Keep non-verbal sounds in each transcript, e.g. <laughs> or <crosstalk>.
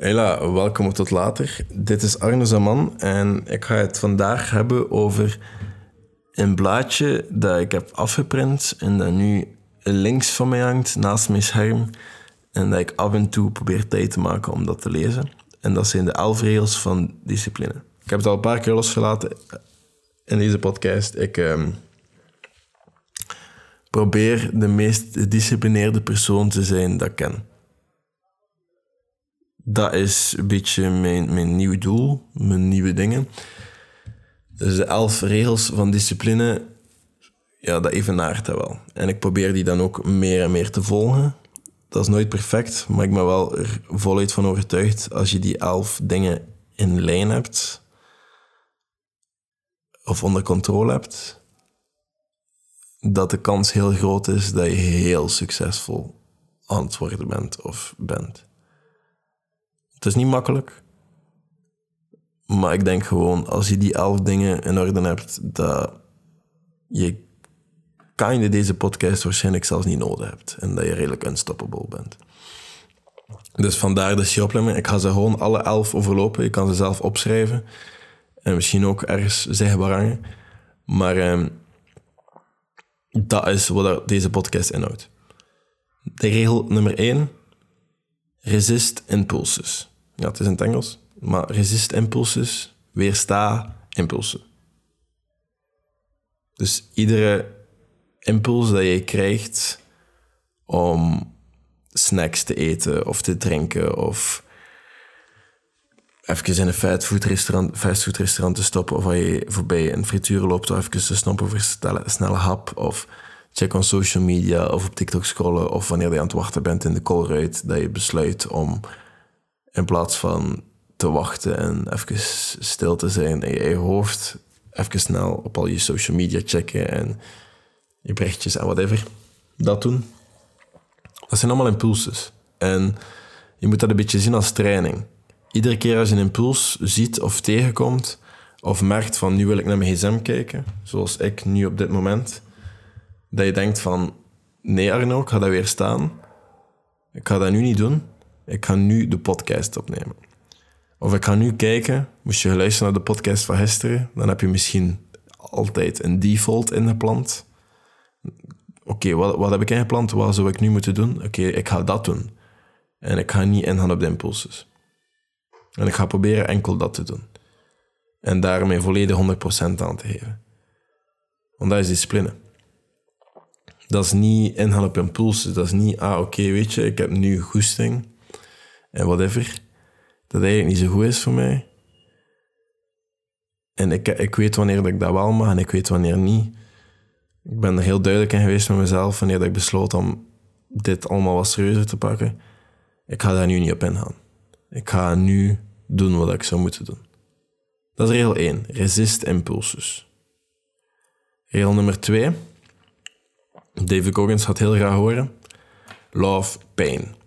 Hela, welkom tot later. Dit is Arne Zaman en ik ga het vandaag hebben over een blaadje dat ik heb afgeprint en dat nu links van mij hangt, naast mijn scherm. En dat ik af en toe probeer tijd te maken om dat te lezen. En dat zijn de elf regels van discipline. Ik heb het al een paar keer losgelaten in deze podcast. Ik ehm, probeer de meest gedisciplineerde persoon te zijn dat ik ken dat is een beetje mijn, mijn nieuw doel, mijn nieuwe dingen. Dus de elf regels van discipline, ja, dat evenaart dat wel. En ik probeer die dan ook meer en meer te volgen. Dat is nooit perfect, maar ik ben wel er voluit van overtuigd als je die elf dingen in lijn hebt of onder controle hebt, dat de kans heel groot is dat je heel succesvol aan het worden bent of bent. Het is niet makkelijk. Maar ik denk gewoon, als je die elf dingen in orde hebt, dat je kan je deze podcast waarschijnlijk zelfs niet nodig hebt. En dat je redelijk unstoppable bent. Dus vandaar de shoplemming. Ik ga ze gewoon alle elf overlopen. Je kan ze zelf opschrijven. En misschien ook ergens zichtbaar hangen. Maar eh, dat is wat deze podcast inhoudt. De regel nummer 1. Resist impulses ja, het is in het Engels, maar resist impulses, weersta impulsen. Dus iedere impuls dat je krijgt om snacks te eten of te drinken of even in een fastfoodrestaurant, fastfoodrestaurant te stoppen of als je voorbij een frituur loopt of even te stoppen voor een snelle hap of check on social media of op TikTok scrollen of wanneer je aan het wachten bent in de koolruit dat je besluit om in plaats van te wachten en even stil te zijn in je hoofd, even snel op al je social media checken en je berichtjes en whatever. Dat doen. Dat zijn allemaal impulses. En je moet dat een beetje zien als training. Iedere keer als je een impuls ziet of tegenkomt, of merkt van nu wil ik naar mijn gsm kijken, zoals ik nu op dit moment, dat je denkt van nee Arno, ik ga dat weer staan. Ik ga dat nu niet doen ik ga nu de podcast opnemen. Of ik ga nu kijken, moest je luisteren naar de podcast van gisteren, dan heb je misschien altijd een default ingepland. Oké, wat, wat heb ik ingepland? Wat zou ik nu moeten doen? Oké, ik ga dat doen. En ik ga niet ingaan op de impulses. En ik ga proberen enkel dat te doen. En daarmee volledig 100% aan te geven. Want dat is discipline. Dat is niet ingaan op impulsen. Dat is niet, ah oké, weet je, ik heb nu goesting en whatever, dat eigenlijk niet zo goed is voor mij. En ik, ik weet wanneer ik dat wel mag en ik weet wanneer niet. Ik ben er heel duidelijk in geweest met mezelf wanneer ik besloot om dit allemaal wat serieuzer te pakken. Ik ga daar nu niet op ingaan. Ik ga nu doen wat ik zou moeten doen. Dat is regel 1. Resist impulses. Regel nummer 2. David Goggins gaat heel graag horen. Love pain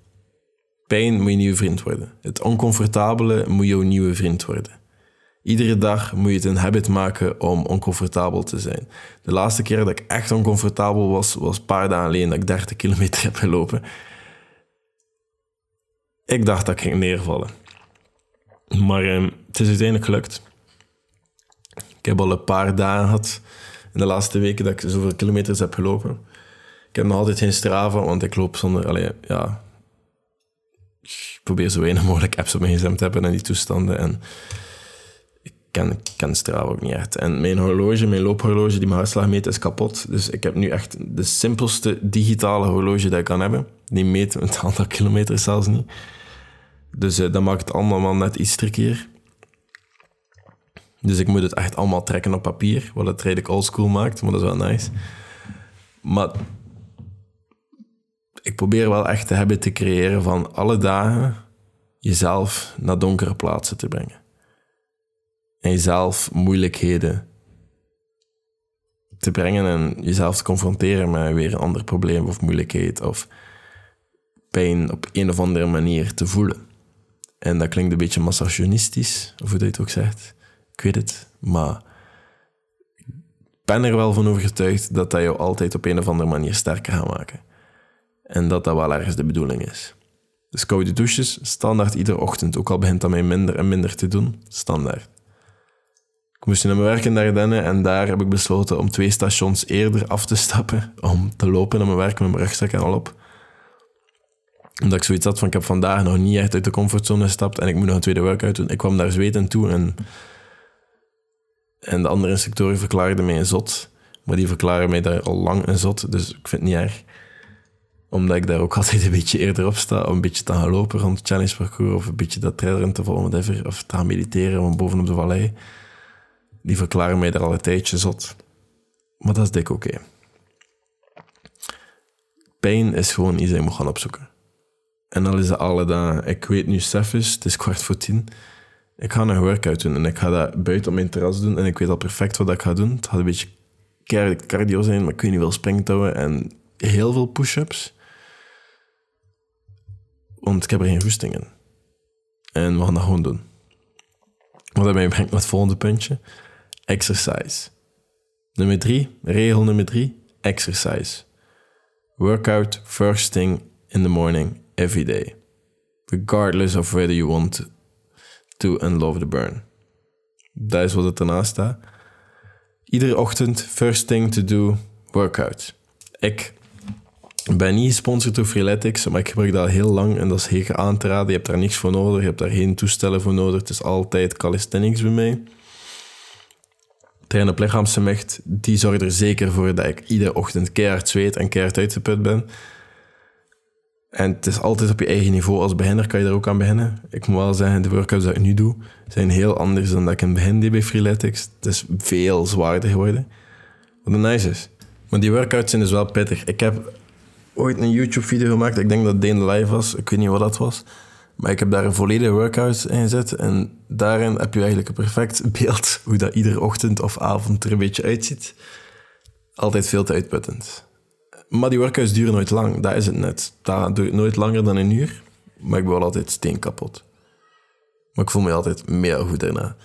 pijn moet je nieuwe vriend worden. Het oncomfortabele moet jouw nieuwe vriend worden. Iedere dag moet je het een habit maken om oncomfortabel te zijn. De laatste keer dat ik echt oncomfortabel was, was een paar dagen alleen dat ik 30 kilometer heb gelopen. Ik dacht dat ik ging neervallen. Maar eh, het is uiteindelijk gelukt. Ik heb al een paar dagen gehad in de laatste weken dat ik zoveel kilometers heb gelopen. Ik heb nog altijd geen Strava, want ik loop zonder... Allee, ja, ik probeer zo weinig mogelijk apps op mijn gsm te hebben en die toestanden. En ik ken, ken Strava ook niet echt. En mijn horloge, mijn loophorloge, die mijn hartslag meet, is kapot. Dus ik heb nu echt de simpelste digitale horloge dat ik kan hebben. Die meet het aantal kilometers zelfs niet. Dus uh, dat maakt het allemaal net iets trickier. Dus ik moet het echt allemaal trekken op papier, wat het redelijk oldschool maakt, maar dat is wel nice. Maar ik probeer wel echt te hebben te creëren van alle dagen jezelf naar donkere plaatsen te brengen. En jezelf moeilijkheden te brengen en jezelf te confronteren met weer een ander probleem of moeilijkheid of pijn op een of andere manier te voelen. En dat klinkt een beetje massagenistisch, of hoe dat je het ook zegt. Ik weet het, maar ik ben er wel van overtuigd dat dat jou altijd op een of andere manier sterker gaat maken. En dat dat wel ergens de bedoeling is. Dus koude douches, standaard iedere ochtend. Ook al begint dat mij minder en minder te doen, standaard. Ik moest naar mijn werk in Dardenne en daar heb ik besloten om twee stations eerder af te stappen. Om te lopen naar mijn werk met mijn rugzak en al op. Omdat ik zoiets had van, ik heb vandaag nog niet echt uit de comfortzone gestapt en ik moet nog een tweede workout doen. Ik kwam daar zweten toe en, en de andere instructoren verklaarden mij een zot. Maar die verklaren mij daar al lang een zot, dus ik vind het niet erg omdat ik daar ook altijd een beetje eerder op sta, om een beetje te gaan lopen rond het challenge parcours, of een beetje dat trailrennen te volgen, whatever, of te gaan mediteren van bovenop de vallei. Die verklaren mij daar al een tijdje zot. Maar dat is dik oké. Pijn is gewoon iets dat je moet gaan opzoeken. En dan is dat alle dagen. Ik weet nu, Stef is, het is kwart voor tien. Ik ga een workout doen en ik ga dat buiten op mijn terras doen. En ik weet al perfect wat ik ga doen. Het gaat een beetje cardio zijn, maar ik weet niet wel springtouwen en heel veel push-ups. Want ik heb er geen goesting in. En we gaan dat gewoon doen. Wat daarbij brengt naar het volgende puntje. Exercise. Nummer drie, regel nummer drie, exercise. Workout first thing in the morning, every day. Regardless of whether you want to unlove the burn. Dat is wat het ernaast staat. Iedere ochtend, first thing to do, workout. Ik ik ben niet gesponsord door Freeletics, maar ik gebruik dat heel lang en dat is heel aan te raden. Je hebt daar niks voor nodig, je hebt daar geen toestellen voor nodig. Het is altijd calisthenics bij mij. Trainen op lichaamsgewicht, die zorgt er zeker voor dat ik iedere ochtend keihard zweet en keihard uitgeput ben. En het is altijd op je eigen niveau. Als beginner kan je daar ook aan beginnen. Ik moet wel zeggen, de workouts die ik nu doe, zijn heel anders dan dat ik in het begin deed bij Freeletics. Het is veel zwaarder geworden. Wat een nice is. Maar die workouts zijn dus wel pittig. Ik heb ooit een YouTube-video gemaakt. Ik denk dat Dane Live was. Ik weet niet wat dat was. Maar ik heb daar een volledige workout in gezet. En daarin heb je eigenlijk een perfect <laughs> beeld hoe dat iedere ochtend of avond er een beetje uitziet. Altijd veel te uitputtend. Maar die workouts duren nooit lang. Dat is het net. Dat duurt nooit langer dan een uur. Maar ik ben wel altijd steen kapot. Maar ik voel me altijd meer goed daarna.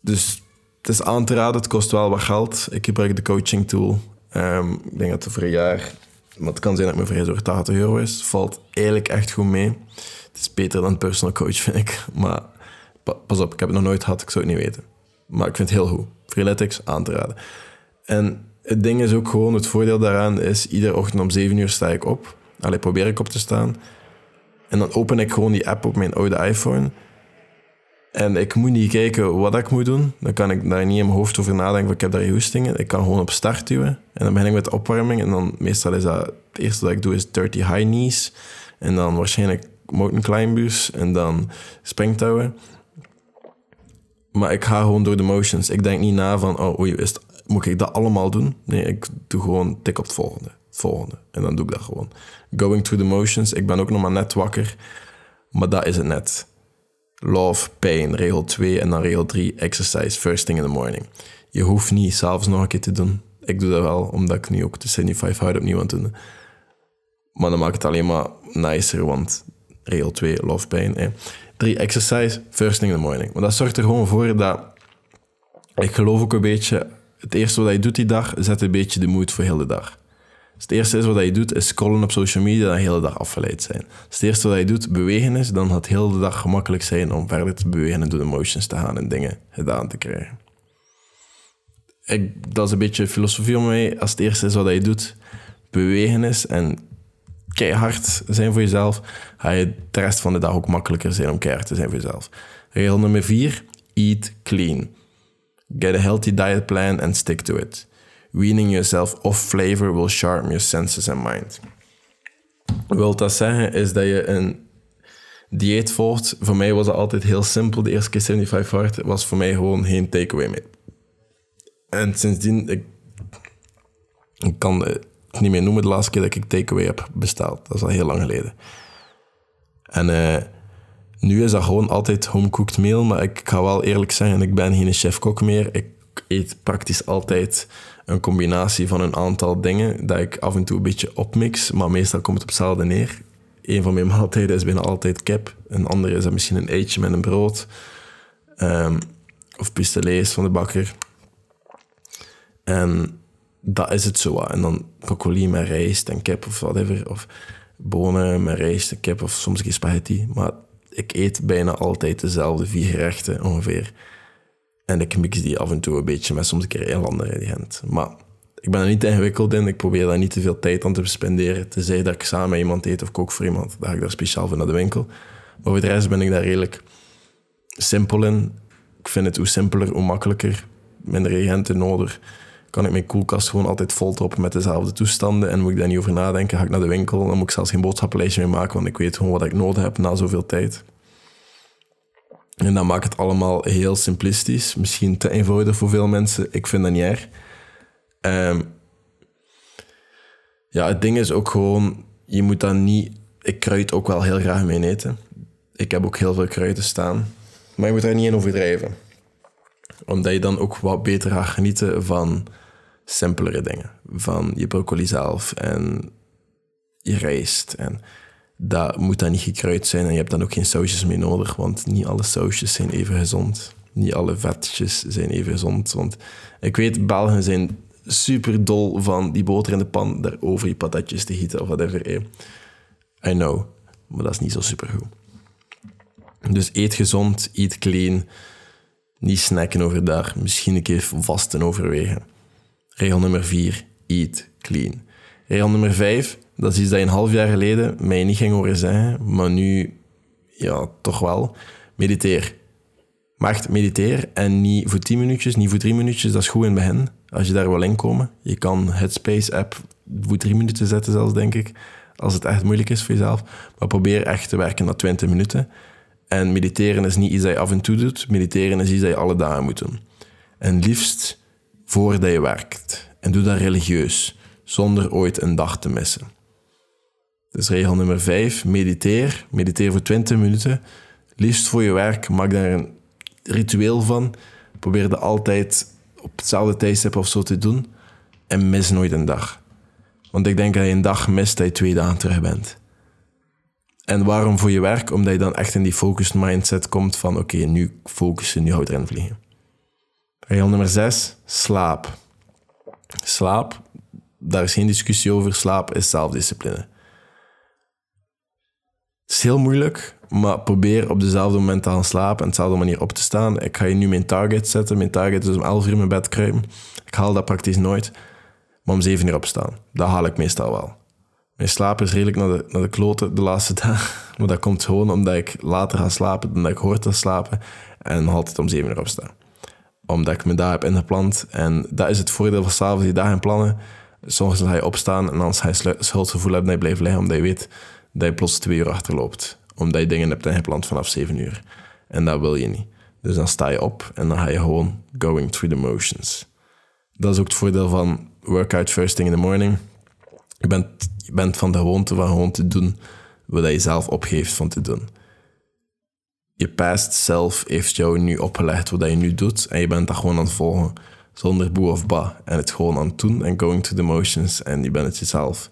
Dus het is aan te raden. Het kost wel wat geld. Ik gebruik de coaching tool. Um, ik denk dat het voor een jaar maar het kan zijn dat mijn prijs over 80 euro is. Valt eigenlijk echt goed mee. Het is beter dan personal coach, vind ik. Maar pas op, ik heb het nog nooit gehad, ik zou het niet weten. Maar ik vind het heel goed. Freeletics, aan te raden. En het ding is ook gewoon, het voordeel daaraan is, iedere ochtend om 7 uur sta ik op. Allee, probeer ik op te staan. En dan open ik gewoon die app op mijn oude iPhone. En ik moet niet kijken wat ik moet doen. Dan kan ik daar niet in mijn hoofd over nadenken. Ik heb daar hoestingen. Ik kan gewoon op start duwen. En dan begin ik met opwarming. En dan meestal is dat... Het eerste dat ik doe is 30 high knees. En dan waarschijnlijk mountain climbers. En dan springtouwen. Maar ik ga gewoon door de motions. Ik denk niet na van... Oh, oei, is moet ik dat allemaal doen? Nee, ik doe gewoon tik op het volgende. Het volgende. En dan doe ik dat gewoon. Going through the motions. Ik ben ook nog maar net wakker. Maar dat is het net. Love, pain, regel 2 en dan regel 3, exercise, first thing in the morning. Je hoeft niet s'avonds nog een keer te doen. Ik doe dat wel, omdat ik nu ook de 75 hard opnieuw aan het doen Maar dan maakt het alleen maar nicer, want regel 2, love, pain. 3, exercise, first thing in the morning. Maar dat zorgt er gewoon voor dat... Ik geloof ook een beetje... Het eerste wat je doet die dag, zet een beetje de moed voor heel de dag. Het eerste is wat je doet, is scrollen op social media en de hele dag afgeleid zijn. Dus het eerste wat je doet, bewegen is, dan gaat het heel de dag gemakkelijk zijn om verder te bewegen en door de motions te gaan en dingen gedaan te krijgen. Ik, dat is een beetje filosofie om mij. Als het eerste is wat je doet, bewegen is en keihard zijn voor jezelf, ga je de rest van de dag ook makkelijker zijn om keihard te zijn voor jezelf. Regel nummer vier, eat clean. Get a healthy diet plan and stick to it. Weaning yourself off flavor will sharpen your senses and mind. Wil dat zeggen is dat je een dieet volgt. Voor mij was het altijd heel simpel. De eerste keer 75 hard was voor mij gewoon geen takeaway mee. En sindsdien, ik, ik kan het niet meer noemen de laatste keer dat ik takeaway heb besteld. Dat is al heel lang geleden. En uh, nu is dat gewoon altijd home-cooked meal. Maar ik ga wel eerlijk zeggen, ik ben geen chef-kok meer. Ik eet praktisch altijd een combinatie van een aantal dingen dat ik af en toe een beetje opmix, maar meestal komt het op hetzelfde neer. Een van mijn <laughs> maaltijden is bijna altijd kip, een andere is misschien een eitje met een brood, um, of pistolets van de bakker. En dat is het zo. En dan broccoli met rijst en kip of whatever. Of bonen met rijst, kip of soms geen spaghetti. Maar ik eet bijna altijd dezelfde vier gerechten ongeveer. En ik mix die af en toe een beetje met soms een keer een andere ingrediënt. Maar ik ben er niet ingewikkeld in. Ik probeer daar niet te veel tijd aan te spenderen. Tenzij dat ik samen met iemand eet of kook voor iemand. Dan ga ik daar speciaal voor naar de winkel. Maar voor de rest ben ik daar redelijk simpel in. Ik vind het hoe simpeler, hoe makkelijker. Minder reagenten nodig. Kan ik mijn koelkast gewoon altijd vol toppen met dezelfde toestanden. En moet ik daar niet over nadenken. Ga ik naar de winkel. Dan moet ik zelfs geen boodschappenlijstje meer maken. Want ik weet gewoon wat ik nodig heb na zoveel tijd. En dat maakt het allemaal heel simplistisch. Misschien te eenvoudig voor veel mensen. Ik vind dat niet erg. Ehm, ja, het ding is ook gewoon, je moet dan niet... Ik kruid ook wel heel graag mee eten. Ik heb ook heel veel kruiden staan. Maar je moet daar niet in overdrijven. Omdat je dan ook wat beter gaat genieten van simpelere dingen. Van je broccoli zelf en je rijst. En dat moet dan niet gekruid zijn. En je hebt dan ook geen sausjes meer nodig, want niet alle sausjes zijn even gezond. Niet alle vetjes zijn even gezond. Want ik weet, Belgen zijn super dol van die boter in de pan daar over je patatjes te gieten of whatever. I know, maar dat is niet zo super goed. Dus eet gezond, eet clean. Niet snacken overdag. Misschien een keer vasten overwegen. Regel nummer 4, eat clean. Regel nummer 5, dat is iets dat je een half jaar geleden mij niet ging horen zeggen, maar nu ja, toch wel. Mediteer. Maar echt mediteer en niet voor 10 minuutjes, niet voor 3 minuutjes, dat is goed in het begin als je daar wil inkomen. Je kan Headspace-app voor drie minuten zetten zelfs, denk ik. Als het echt moeilijk is voor jezelf. Maar probeer echt te werken na 20 minuten. En mediteren is niet iets dat je af en toe doet. Mediteren is iets dat je alle dagen moet doen. En liefst voordat je werkt. En doe dat religieus, zonder ooit een dag te missen. Dus regel nummer 5, mediteer. Mediteer voor 20 minuten. Liefst voor je werk, maak daar een ritueel van. Probeer dat altijd op hetzelfde tijdstip of zo te doen. En mis nooit een dag. Want ik denk dat je een dag mist dat je twee dagen terug bent. En waarom voor je werk? Omdat je dan echt in die focused mindset komt van oké, nu focussen, nu houdt erin vliegen. Regel nummer 6, slaap. Slaap, daar is geen discussie over. Slaap is zelfdiscipline. Is heel moeilijk, maar probeer op dezelfde moment te gaan slapen en dezelfde manier op te staan. Ik ga je nu mijn target zetten. Mijn target is om 11 uur mijn bed kruipen. Ik haal dat praktisch nooit. Maar om 7 uur opstaan. Dat haal ik meestal wel. Mijn slaap is redelijk naar de, naar de kloten de laatste <laughs> dagen. Maar dat komt gewoon omdat ik later ga slapen dan dat ik hoor te slapen. En altijd om 7 uur opstaan. Omdat ik me daar heb ingepland. En dat is het voordeel van s'avonds die dagen plannen. Soms ga je opstaan en dan ga je schuldgevoel hebben dat je blijft liggen. Omdat je weet dat je plots twee uur achterloopt omdat je dingen hebt ingepland vanaf 7 uur. En dat wil je niet. Dus dan sta je op en dan ga je gewoon going through the motions. Dat is ook het voordeel van workout first thing in the morning. Je bent, je bent van de gewoonte van gewoon te doen wat je zelf opgeeft van te doen. Je past self heeft jou nu opgelegd wat je nu doet en je bent dat gewoon aan het volgen zonder boe of ba. En het gewoon aan het doen en going through the motions en je bent het jezelf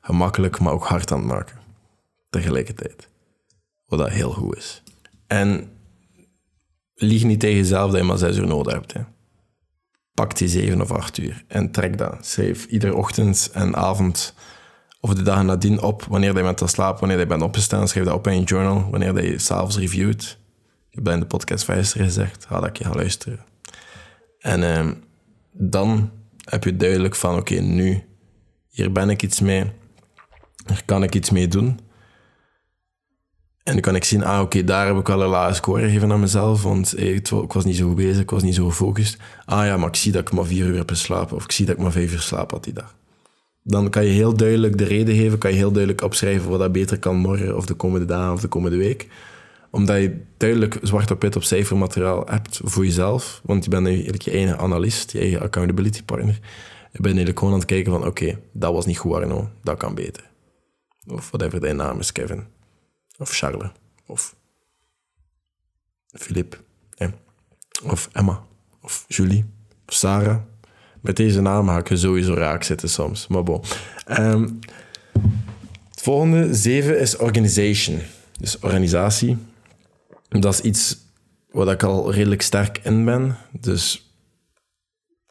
gemakkelijk, maar ook hard aan het maken. Tegelijkertijd. Wat dat heel goed is. En lieg niet tegen jezelf dat je maar zes uur nodig hebt. Pak die zeven of acht uur en trek dat. Schrijf iedere ochtend en avond of de dagen nadien op wanneer je bent te slapen, wanneer je bent opgestaan. Schrijf dat op in je journal, wanneer je s'avonds reviewt. Heb dat in de podcast gisteren gezegd. Ga dat je gaan luisteren. En ehm, dan heb je duidelijk van, oké, nu, hier ben ik iets mee. Hier kan ik iets mee doen. En dan kan ik zien, ah oké, daar heb ik wel een lage score gegeven aan mezelf, want ik, was niet zo bezig, ik was niet zo gefocust. Ah ja, maar ik zie dat ik maar vier uur heb geslapen, of ik zie dat ik maar vijf uur slaap had die dag. Dan kan je heel duidelijk de reden geven, kan je heel duidelijk opschrijven wat dat beter kan morgen, of de komende dagen, of de komende week. Omdat je duidelijk zwart op wit op cijfermateriaal hebt voor jezelf, want je bent eigenlijk je eigen analist, je eigen accountability partner. Je bent eigenlijk gewoon aan het kijken van, oké, dat was niet goed, Arno, dat kan beter. Of whatever dein naam is, Kevin of Charles, of Philippe, of Emma, of Julie, of Sarah. Met deze naam ga ik je sowieso raak zitten soms, maar bon. Ehm, het volgende, zeven, is organization. Dus organisatie. Dat is iets waar ik al redelijk sterk in ben. Dus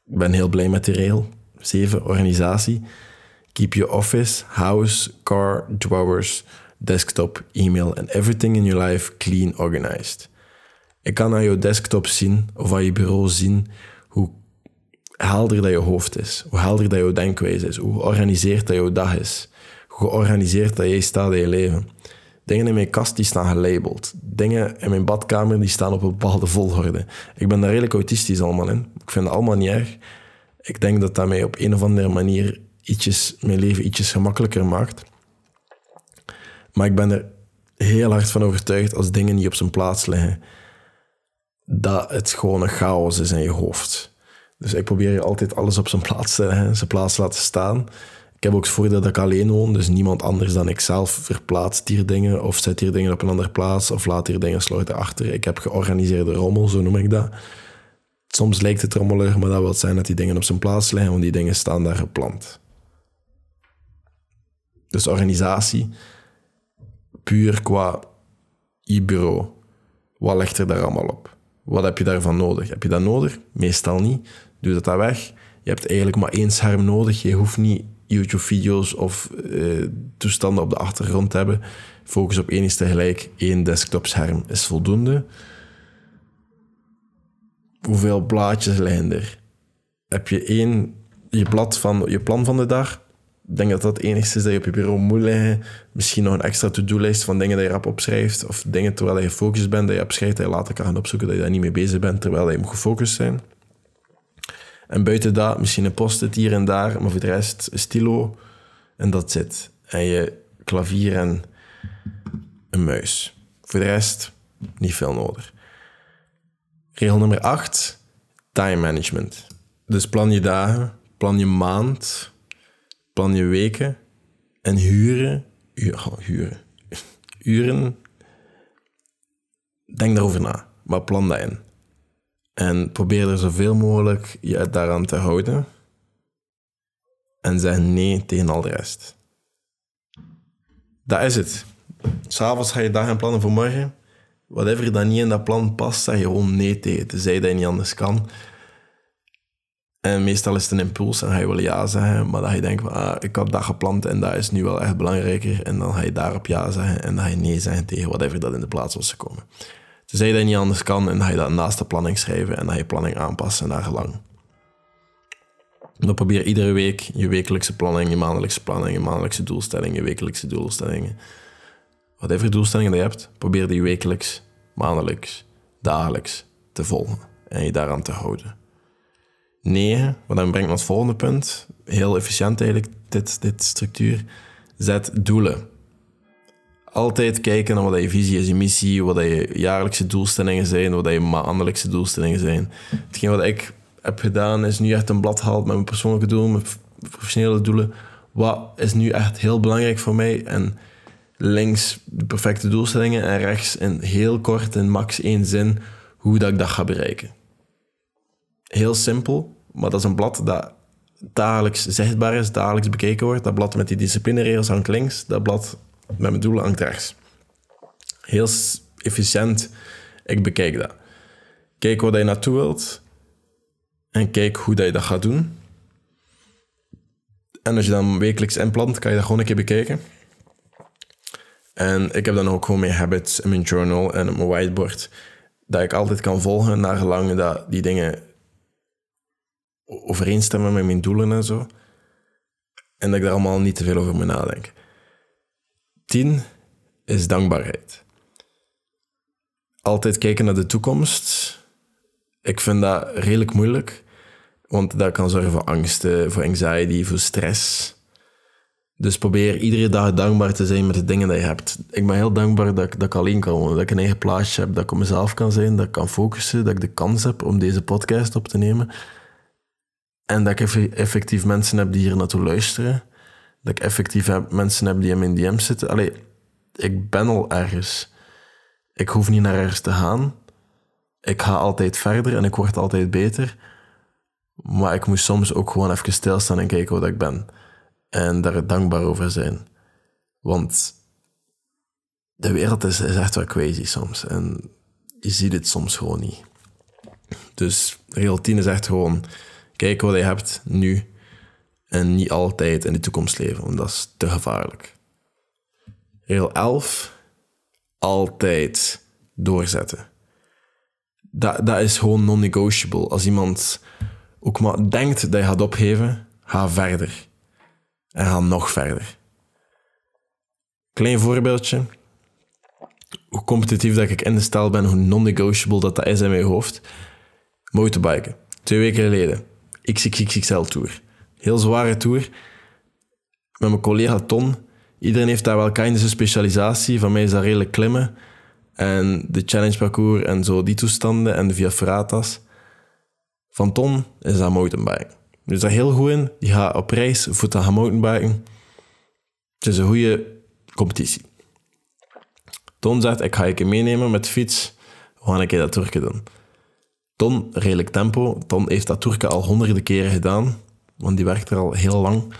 ik ben heel blij met die regel. Zeven, organisatie. Keep your office, house, car, drawers, desktop, email and everything in your life clean organized. Ik kan aan je desktop zien of aan je bureau zien hoe helder dat je hoofd is, hoe helder dat je denkwijze is, hoe georganiseerd dat je dag is, hoe georganiseerd dat jij staat in je leven. Dingen in mijn kast die staan gelabeld. Dingen in mijn badkamer die staan op een bepaalde volgorde. Ik ben daar redelijk autistisch allemaal in. Ik vind het allemaal niet erg. Ik denk dat dat mij op een of andere manier ietsjes, mijn leven ietsjes gemakkelijker maakt. Maar ik ben er heel hard van overtuigd als dingen niet op zijn plaats liggen, dat het gewoon een chaos is in je hoofd. Dus ik probeer je altijd alles op zijn plaats te leggen, zijn plaats te laten staan. Ik heb ook het voordeel dat ik alleen woon, dus niemand anders dan ikzelf verplaatst hier dingen of zet hier dingen op een andere plaats of laat hier dingen sluiten achter. Ik heb georganiseerde rommel, zo noem ik dat. Soms lijkt het rommelig, maar dat wil zijn dat die dingen op zijn plaats liggen, want die dingen staan daar gepland. Dus organisatie, puur qua e-bureau. Wat ligt er daar allemaal op? Wat heb je daarvan nodig? Heb je dat nodig? Meestal niet. Doe dat dan weg. Je hebt eigenlijk maar één scherm nodig. Je hoeft niet YouTube-video's of uh, toestanden op de achtergrond te hebben. Focus op één is tegelijk. Één desktop-scherm is voldoende. Hoeveel blaadjes liggen er? Heb je één, je, blad van, je plan van de dag? Denk dat dat het enigste is dat je op je bureau moet liggen. Misschien nog een extra to-do-lijst van dingen die je rap opschrijft. Of dingen terwijl je gefocust bent, dat je opschrijft, dat je later kan gaan opzoeken, dat je daar niet mee bezig bent, terwijl je moet gefocust zijn. En buiten dat, misschien een post-it hier en daar, maar voor de rest een stilo en dat zit. En je klavier en een muis. Voor de rest, niet veel nodig. Regel nummer 8, time management. Dus plan je dagen, plan je maand, plan je weken en huren, oh, huren, uren. Denk daarover na, maar plan dat in. En probeer er zoveel mogelijk je daaraan te houden. En zeg nee tegen al de rest. Dat is het. S'avonds ga je dag en plannen voor morgen. Whatever dat niet in dat plan past, zeg je gewoon nee tegen. Tenzij dat je niet anders kan. En meestal is het een impuls en ga je wel ja zeggen, maar dat je denkt, ah, ik had dat gepland en dat is nu wel echt belangrijker. En dan ga je daarop ja zeggen en dan ga je nee zeggen tegen whatever dat in de plaats was gekomen. Tenzij je dat niet anders kan en dan ga je dat naast de planning schrijven en dan ga je planning aanpassen naar gelang. Dan probeer iedere week je wekelijkse planning, je maandelijkse planning, je maandelijkse doelstellingen, je wekelijkse doelstellingen. Whatever doelstellingen je hebt, probeer die wekelijks, maandelijks, dagelijks te volgen en je daaraan te houden. 9, wat dan brengt het volgende punt. Heel efficiënt eigenlijk, dit, dit structuur. Zet doelen. Altijd kijken naar wat je visie is, je missie, wat je jaarlijkse doelstellingen zijn, wat je maandelijkse doelstellingen zijn. Hetgeen wat ik heb gedaan, is nu echt een blad gehaald met mijn persoonlijke doelen, mijn professionele doelen. Wat is nu echt heel belangrijk voor mij? En links de perfecte doelstellingen en rechts in heel kort, in max één zin, hoe dat ik dat ga bereiken. Heel simpel, maar dat is een blad dat dagelijks zichtbaar is, dagelijks bekeken wordt. Dat blad met die disciplineregels hangt links, dat blad met mijn doelen hangt rechts. Heel efficiënt, ik bekijk dat. Kijk waar je naartoe wilt en kijk hoe dat je dat gaat doen. En als je dan wekelijks inplant, kan je dat gewoon een keer bekijken. En ik heb dan ook gewoon mijn habits in mijn journal en op mijn whiteboard, dat ik altijd kan volgen naar gelang dat die dingen overeenstemmen met mijn doelen en zo. En dat ik daar allemaal niet te veel over moet nadenken. Tien is dankbaarheid. Altijd kijken naar de toekomst. Ik vind dat redelijk moeilijk, want dat kan zorgen voor angst, voor anxiety, voor stress. Dus probeer iedere dag dankbaar te zijn met de dingen die je hebt. Ik ben heel dankbaar dat ik, dat ik alleen kan wonen, dat ik een eigen plaatsje heb, dat ik op mezelf kan zijn, dat ik kan focussen, dat ik de kans heb om deze podcast op te nemen. En dat ik effectief mensen heb die hier naartoe luisteren. Dat ik effectief heb, mensen heb die in mijn DM zitten. Allee, ik ben al ergens. Ik hoef niet naar ergens te gaan. Ik ga altijd verder en ik word altijd beter. Maar ik moet soms ook gewoon even stilstaan en kijken wat ik ben. En daar dankbaar over zijn. Want de wereld is, is echt wel crazy soms. En je ziet het soms gewoon niet. Dus regel 10 is echt gewoon Kijk wat je hebt nu En niet altijd in de toekomst leven, want dat is te gevaarlijk. Regel 11. Altijd doorzetten. Dat, dat is gewoon non-negotiable. Als iemand ook maar denkt dat je gaat opgeven, ga verder. En ga nog verder. Klein voorbeeldje. Hoe competitief dat ik in de stel ben, hoe non-negotiable dat, dat is in mijn hoofd. Motorbiken. Twee weken geleden. XXXL Tour. Heel zware tour. Met mijn collega Ton. Iedereen heeft daar wel kind specialisatie. Van mij is dat redelijk klimmen. En de challenge parcours en zo die toestanden. En de Via Ferratas. Van Ton is dat mountainbiken. Dus daar heel goed in. Die gaat op reis voor te gaan mountainbiken. Het is een goede competitie. Ton zegt, ik ga je meenemen met de fiets. We gaan een keer dat toerke doen. Ton, redelijk tempo. Ton heeft dat toerke al honderden keren gedaan. Want die werkt er al heel lang.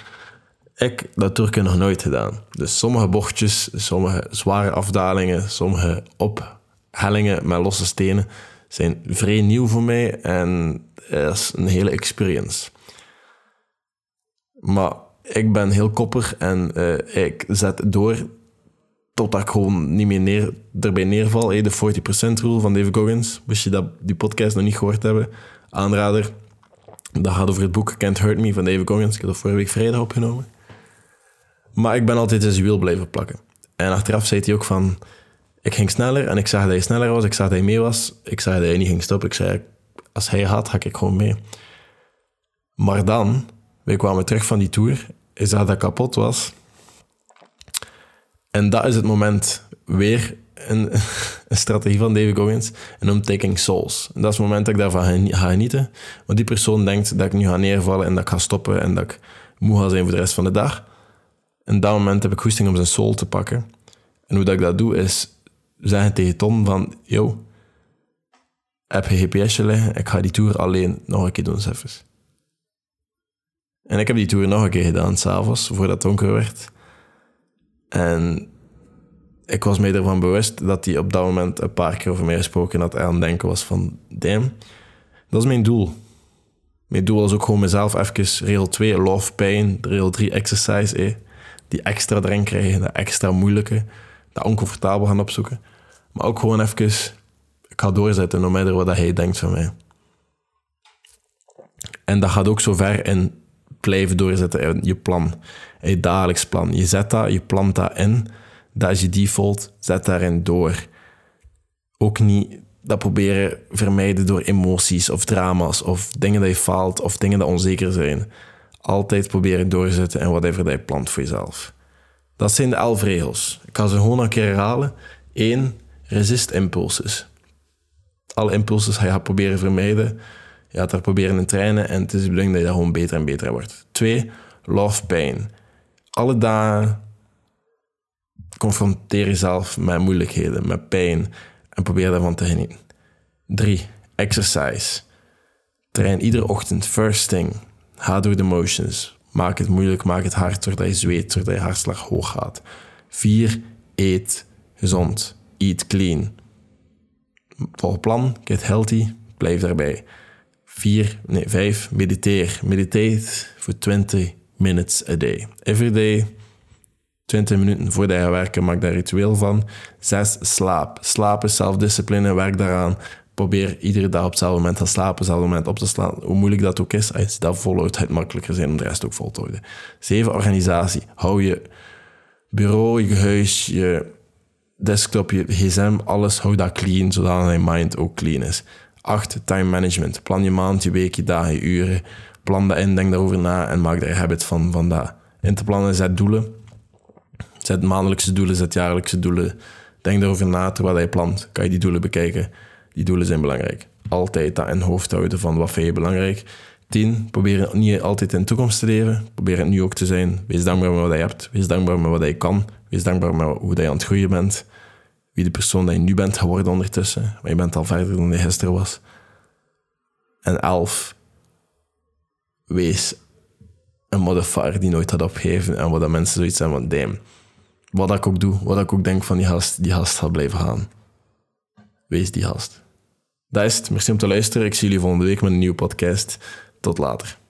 Ik dat toerke nog nooit gedaan. Dus sommige bochtjes, sommige zware afdalingen, sommige ophellingen met losse stenen zijn vrij nieuw voor mij. En dat is een hele experience. Maar ik ben heel kopper en uh, ik zet door totdat ik gewoon niet meer neer, erbij neerval. De 40% rule van David Goggins. Moest je dat, die podcast nog niet gehoord hebben, aanrader. Dat gaat over het boek Can't Hurt Me van David Goggins. Ik heb dat vorige week vrijdag opgenomen. Maar ik ben altijd in zijn wiel blijven plakken. En achteraf zei hij ook van... Ik ging sneller en ik zag dat hij sneller was. Ik zag dat hij mee was. Ik zag dat hij niet ging stoppen. Ik zei, als hij had, ga ik gewoon mee. Maar dan, wij kwamen terug van die tour, is dat dat kapot was. En dat is het moment weer een, <laughs> een strategie van David Goggins, en om taking souls. En dat is het moment dat ik daarvan ga genieten. Want die persoon denkt dat ik nu ga neervallen en dat ik ga stoppen en dat ik moe ga zijn voor de rest van de dag. En dat moment heb ik goesting om zijn soul te pakken. En hoe dat ik dat doe, is zeggen tegen Tom van, yo, heb je GPSje liggen? Ik ga die tour alleen nog een keer doen, zelfs. En ik heb die tour nog een keer gedaan, s'avonds, voordat het donker werd. En ik was me ervan bewust dat hij op dat moment een paar keer over mij gesproken had en aan het denken was van, damn, dat is mijn doel. Mijn doel was ook gewoon mezelf even regel 2, love pain, regel 3, exercise, eh, die extra erin krijgen, dat extra moeilijke, dat oncomfortabel gaan opzoeken. Maar ook gewoon even, ik ga doorzetten, no matter wat hij denkt van mij. En dat gaat ook zo ver in blijven doorzetten in je plan, je dagelijks plan. Je zet dat, je plant dat in, dat is je default, zet daarin door. Ook niet dat proberen vermijden door emoties of drama's of dingen dat je faalt of dingen dat onzeker zijn. Altijd proberen doorzetten en whatever dat je plant voor jezelf. Dat zijn de elf regels. Ik ga ze gewoon een keer herhalen. 1. Resist impulses. Alle impulses ga je proberen vermijden gaat daar proberen te trainen en het is de bedoeling dat je daar gewoon beter en beter wordt. Twee, love pain. Alle dagen confronteer jezelf met moeilijkheden, met pijn en probeer daarvan te genieten. Drie, exercise. Train iedere ochtend, first thing. Ga door de motions. Maak het moeilijk, maak het hard, zodat je zweet, zodat je hartslag hoog gaat. Vier, eet gezond. Eat clean. Volg plan, get healthy, blijf daarbij. 4, nee, 5, mediteer. Meditate voor 20 minutes a day. Every day, 20 minuten voordat je werken, maak daar ritueel van. 6, slaap. Slapen, zelfdiscipline, werk daaraan. Probeer iedere dag op hetzelfde moment te slapen, op hetzelfde moment op te slaan. Hoe moeilijk dat ook is, als je dat volhoudt, het makkelijker zijn om de rest ook vol te houden. 7, organisatie. Hou je bureau, je huis, je desktop, je gsm, alles, hou dat clean, zodat je mind ook clean is. 8. Time management. Plan je maand, je week, je dagen, je uren. Plan dat in, denk daarover na en maak er habit van, van dat in te plannen. Zet doelen. Zet maandelijkse doelen, zet jaarlijkse doelen. Denk daarover na terwijl je plant. Kan je die doelen bekijken. Die doelen zijn belangrijk. Altijd dat in hoofd houden van wat vind je belangrijk. 10. Probeer niet altijd in de toekomst te leven. Probeer het nu ook te zijn. Wees dankbaar met wat je hebt. Wees dankbaar met wat je kan. Wees dankbaar met hoe je aan het groeien bent wie de persoon dat je nu bent geworden ondertussen. Maar je bent al verder dan je gisteren was. En elf, wees een modifier die nooit had opgegeven en wat dat mensen zoiets zijn van, damn, wat ik ook doe, wat ik ook denk van die gast, die gast gaat blijven gaan. Wees die gast. Dat is het. Merci om te luisteren. Ik zie jullie volgende week met een nieuwe podcast. Tot later.